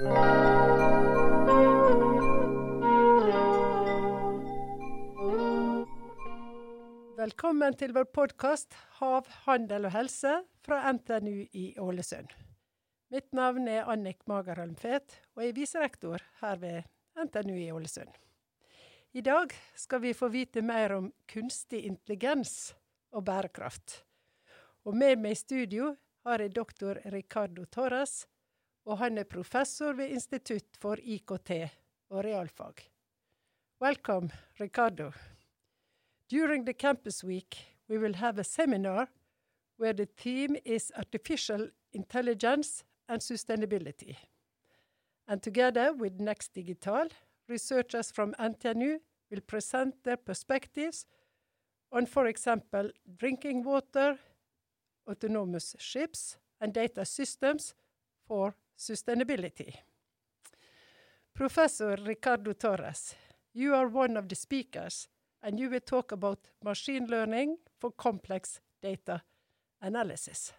Velkommen til vår podkast 'Hav, handel og helse' fra NTNU i Ålesund. Mitt navn er Annik Magerholm Fet, og jeg er viserektor her ved NTNU i Ålesund. I dag skal vi få vite mer om kunstig intelligens og bærekraft. Og med meg i studio har jeg doktor Ricardo Torres, og han er professor ved Institutt for IKT og realfag. Welcome, Ricardo. During the campus week, we will have a seminar where the theme is artificial intelligence and sustainability. And together with Next Digital, researchers from NTNU will present their perspectives on, for example, drinking water, autonomous ships, and data systems for sustainability. Professor Ricardo Torres, you are one of the speakers, and you will talk about machine learning for complex data analysis.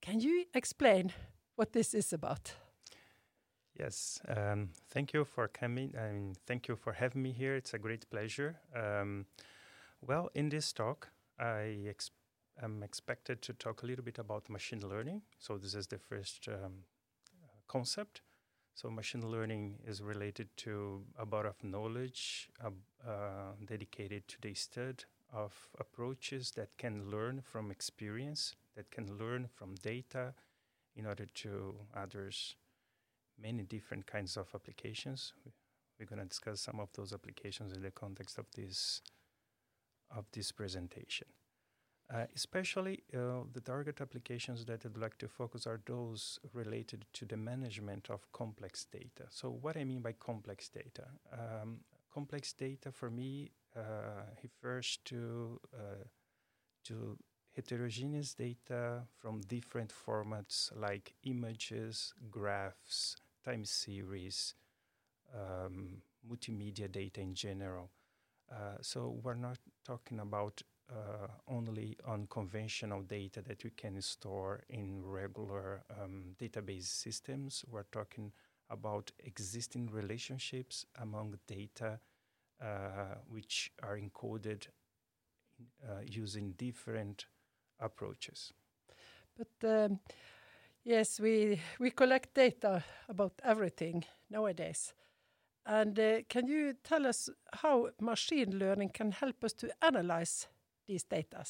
Can you explain what this is about? Yes, um, thank you for coming thank you for having me here. It's a great pleasure. Um, well, in this talk, I ex- am expected to talk a little bit about machine learning. So, this is the first um, concept. So, machine learning is related to a body of knowledge uh, uh, dedicated to the study of approaches that can learn from experience, that can learn from data in order to others many different kinds of applications. We're going to discuss some of those applications in the context of this of this presentation. Uh, especially uh, the target applications that I'd like to focus are those related to the management of complex data. So, what I mean by complex data, um, complex data for me uh, refers to uh, to heterogeneous data from different formats like images, graphs, time series, um, multimedia data in general. Uh, so we're not talking about uh, only on conventional data that we can store in regular um, database systems. We're talking about existing relationships among data uh, which are encoded uh, using different approaches. But um, Yes, we we collect data about everything nowadays. And uh, can you tell us how machine learning can help us to analyze these data?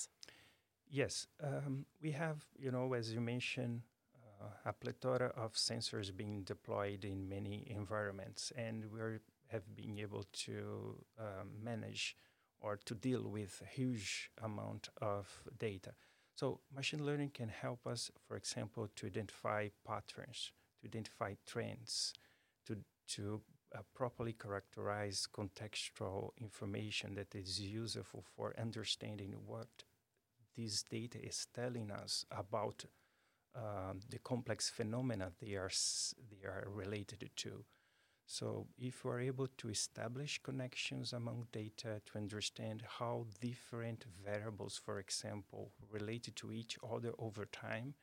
Yes, um, we have, you know, as you mentioned, uh, a plethora of sensors being deployed in many environments, and we have been able to um, manage or to deal with a huge amount of data. So machine learning can help us, for example, to identify patterns, to identify trends, to, to uh, properly characterize contextual information that is useful for understanding what this data is telling us about um, the complex phenomena they are, they are related to. So, if we're able to establish connections among data to understand how different variables, for example, related to each other over time,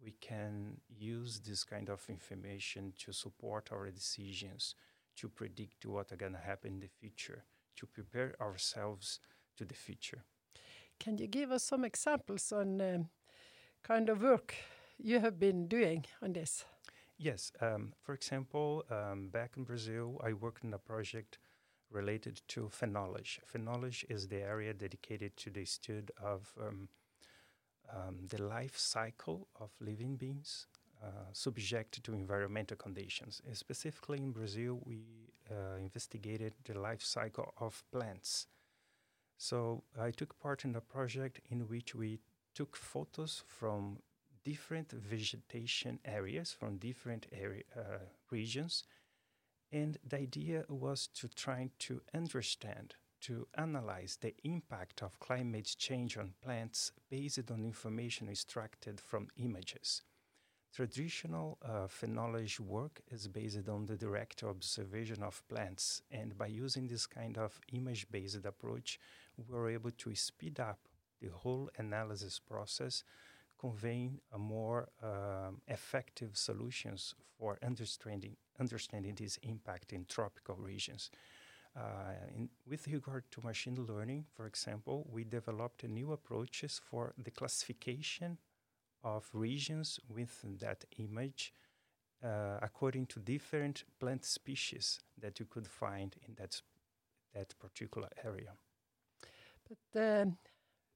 we can use this kind of information to support our decisions, to predict what are going to happen in the future, to prepare ourselves to the future. Can you give us some examples on um, kind of work you have been doing on this? Yes. Um, for example, um, back in Brazil, I worked in a project related to phenology. Phenology is the area dedicated to the study of um, um the life cycle of living beings uh, subject to environmental conditions. Specifically in Brazil, we uh, investigated the life cycle of plants. So I took part in a project in which we took photos from different vegetation areas from different area, uh, regions. And the idea was to try to understand, to analyze the impact of climate change on plants based on information extracted from images. Traditional uh, phenology work is based on the direct observation of plants, and by using this kind of image based approach, we were able to speed up the whole analysis process conveying a more um, effective solutions for understanding understanding this impact in tropical regions. Uh, in, with regard to machine learning, for example, we developed new approaches for the classification of regions with that image uh, according to different plant species that you could find in that that particular area. But um,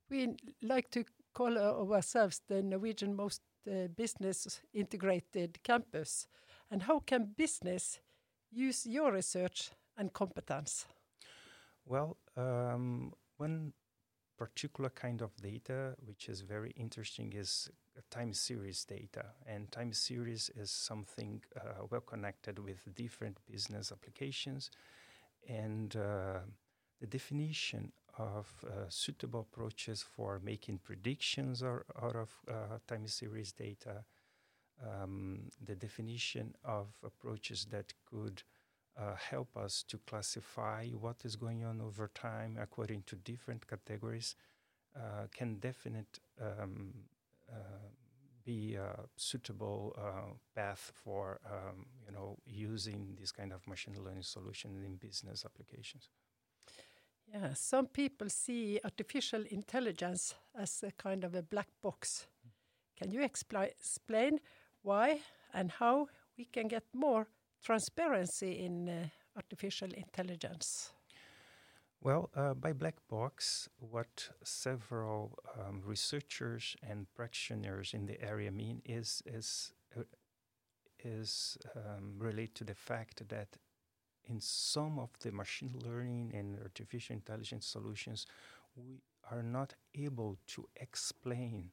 we like to call ourselves the Norwegian most uh, business integrated campus. And how can business use your research and competence? Well, um, one particular kind of data which is very interesting is time series data. And time series is something uh, well connected with different business applications. And uh, the definition of uh, suitable approaches for making predictions or, out of uh, time series data, um, the definition of approaches that could uh, help us to classify what is going on over time according to different categories uh, can definite um, uh, be a suitable uh, path for um, you know using this kind of machine learning solution in business applications. Yeah, some people see artificial intelligence as a kind of a black box. Can you expli explain why and how we can get more transparency in uh, artificial intelligence? Well, uh, by black box, what several um, researchers and practitioners in the area mean is is uh, is um, relate to the fact that in some of the machine learning and artificial intelligence solutions, we are not able to explain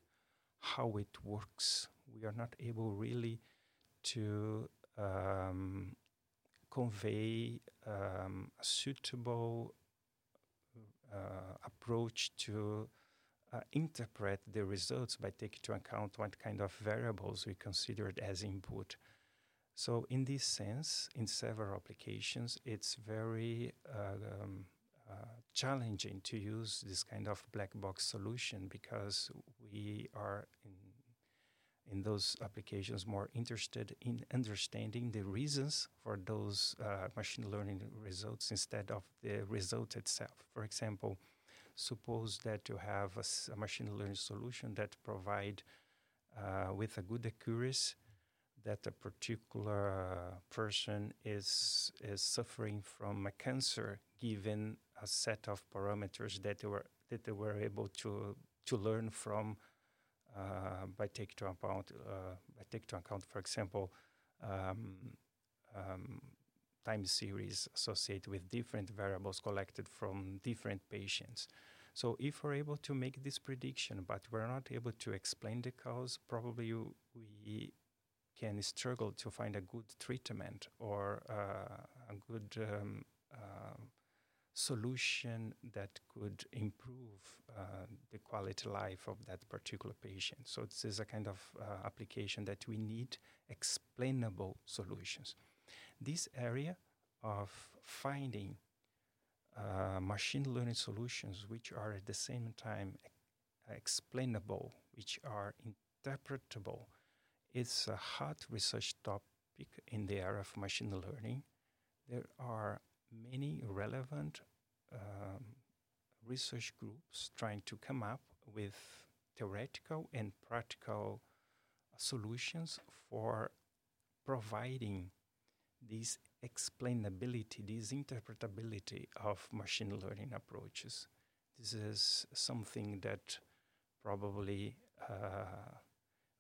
how it works. We are not able really to um, convey um, a suitable uh, approach to uh, interpret the results by taking into account what kind of variables we considered as input. So, in this sense, in several applications, it's very uh, um, uh, challenging to use this kind of black box solution because we are in in those applications more interested in understanding the reasons for those uh, machine learning results instead of the result itself. For example, suppose that you have a, a machine learning solution that provide uh, with a good accuracy that a particular person is is suffering from a cancer given a set of parameters that they were that they were able to to learn from by take to account uh, by take to account, for example, um, um, time series associated with different variables collected from different patients. So if we're able to make this prediction, but we're not able to explain the cause, probably we can struggle to find a good treatment or uh, a good um, uh, solution that could improve uh, the quality life of that particular patient. So this is a kind of uh, application that we need explainable solutions. This area of finding uh, machine learning solutions which are at the same time explainable, which are interpretable, is a hot research topic in the area of machine learning. There are many relevant um, research groups trying to come up with theoretical and practical solutions for providing this explainability, this interpretability of machine learning approaches. This is something that probably uh,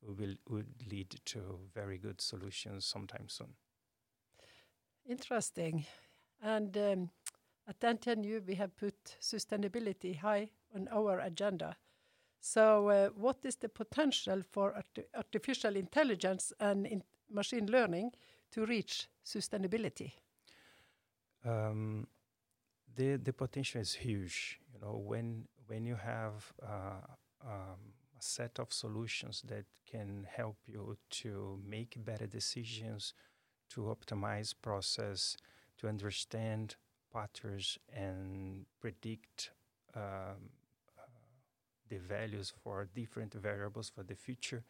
will would lead to very good solutions sometime soon. Interesting. And um, at NTNU, we have put sustainability high on our agenda. So, uh, what is the potential for art artificial intelligence and in machine learning to reach sustainability? Um, the the potential is huge. You know, when when you have uh, um, a set of solutions that can help you to make better decisions, to optimize process, to understand patterns and predict um, uh, the values for different variables for the future,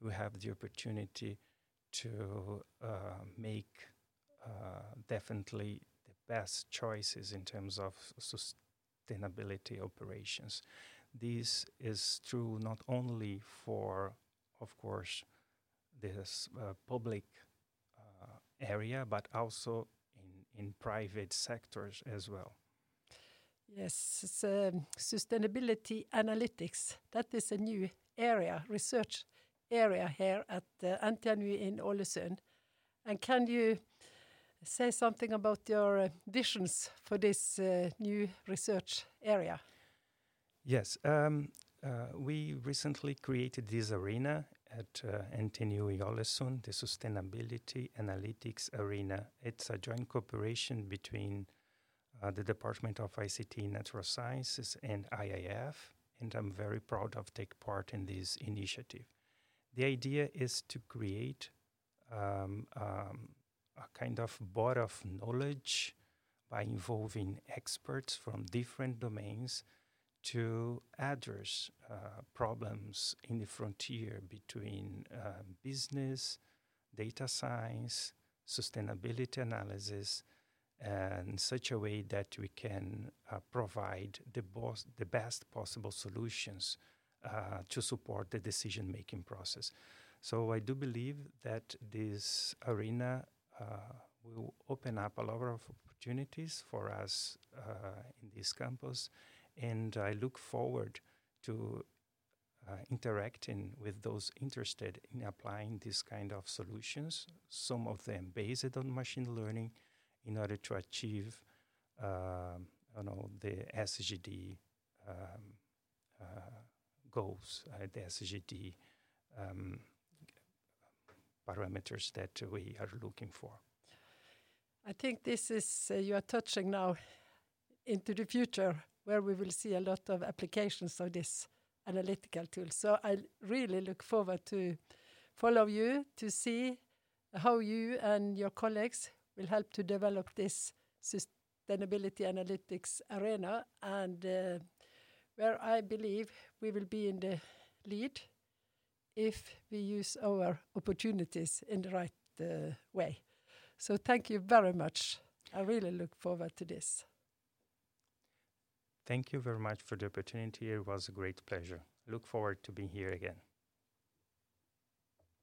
we have the opportunity to uh, make uh, definitely the best choices in terms of sustainability operations. This is true not only for, of course, this uh, public uh, area, but also in, private sectors as well. Yes, um, sustainability analytics. That is a new area, research area here at uh, NTNU in Ålesund. And can you say something about your uh, visions for this uh, new research area? Yes, um, uh, we recently created this arena at uh, NTNU Ålesund, the Sustainability Analytics Arena. It's a joint cooperation between uh, the Department of ICT Natural Sciences and IIF, and I'm very proud of take part in this initiative. The idea is to create um, um, a kind of board of knowledge by involving experts from different domains to address uh, problems in the frontier between uh, business, data science, sustainability analysis, in such a way that we can uh, provide the, boss, the best possible solutions uh, to support the decision making process. So I do believe that this arena uh, will open up a lot of opportunities for us uh, in this campus, and I look forward to uh, interacting with those interested in applying this kind of solutions, some of them based on machine learning, in order to achieve, um, you know, the SGD um, uh, goals, uh, the SGD um, parameters that we are looking for. I think this is, uh, you are touching now into the future where we will see a lot of applications of this analytical tool. So I really look forward to follow you to see how you and your colleagues will help to develop this sustainability analytics arena and uh, where I believe we will be in the lead if we use our opportunities in the right uh, way. So thank you very much. I really look forward to this. Thank you very much for the opportunity. It was a great pleasure. Look forward to being here again.